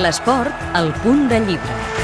L'esport, al punt de llibre.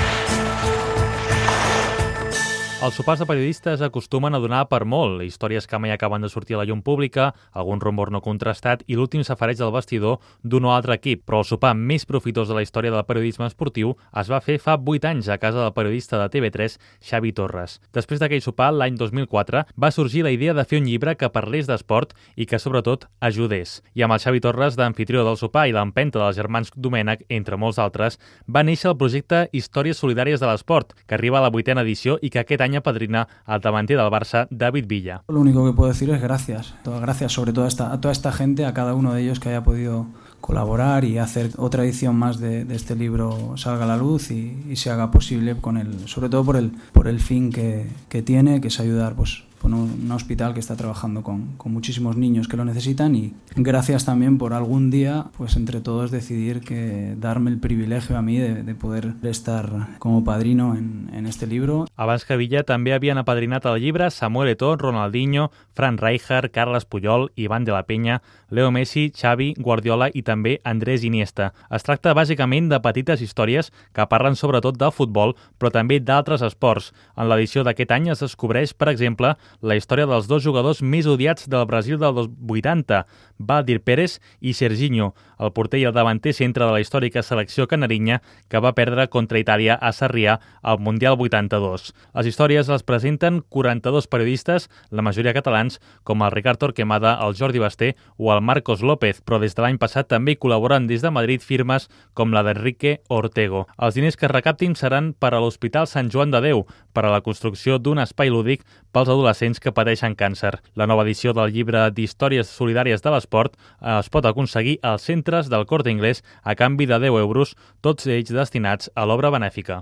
Els sopars de periodistes acostumen a donar per molt, històries que mai acaben de sortir a la llum pública, algun rumor no contrastat i l'últim safareig del vestidor d'un o altre equip, però el sopar més profitós de la història del periodisme esportiu es va fer fa 8 anys a casa del periodista de TV3, Xavi Torres. Després d'aquell sopar, l'any 2004, va sorgir la idea de fer un llibre que parlés d'esport i que, sobretot, ajudés. I amb el Xavi Torres d'anfitrió del sopar i l'empenta dels germans Domènech, entre molts altres, va néixer el projecte Històries Solidàries de l'Esport, que arriba a la vuitena edició i que aquest any apadrina al davanter del Barça, David Villa. Lo único que puedo decir es gracias. Gracias sobre todo a, esta, a toda esta gente, a cada uno de ellos que haya podido colaborar y hacer otra edición más de, este libro salga a la luz y, y, se haga posible con el, sobre todo por el, por el fin que, que tiene, que es ayudar pues, con un, hospital que está trabajando con, con, muchísimos niños que lo necesitan y gracias también por algún día, pues entre todos decidir que darme el privilegio a mí de, de poder estar como padrino en, en este libro. Abans que Villa també havien apadrinat el llibre Samuel Eto'o, Ronaldinho, Fran Rijkaard, Carles Puyol, Ivan de la Peña, Leo Messi, Xavi, Guardiola i també Andrés Iniesta. Es tracta bàsicament de petites històries que parlen sobretot del futbol, però també d'altres esports. En l'edició d'aquest any es descobreix, per exemple, la història dels dos jugadors més odiats del Brasil del 80, Valdir Pérez i Serginho, el porter i el davanter centre de la històrica selecció canarinya que va perdre contra Itàlia a Sarrià al Mundial 82. Les històries les presenten 42 periodistes, la majoria catalans, com el Ricard Torquemada, el Jordi Basté o el Marcos López, però des de l'any passat també hi col·laboren des de Madrid firmes com la d'Enrique Ortego. Els diners que es recaptin seran per a l'Hospital Sant Joan de Déu, per a la construcció d'un espai lúdic pels adolescents que pateixen càncer. La nova edició del llibre d'Històries Solidàries de l'Esport es pot aconseguir als centres del Corte Inglés a canvi de 10 euros, tots ells destinats a l'obra benèfica.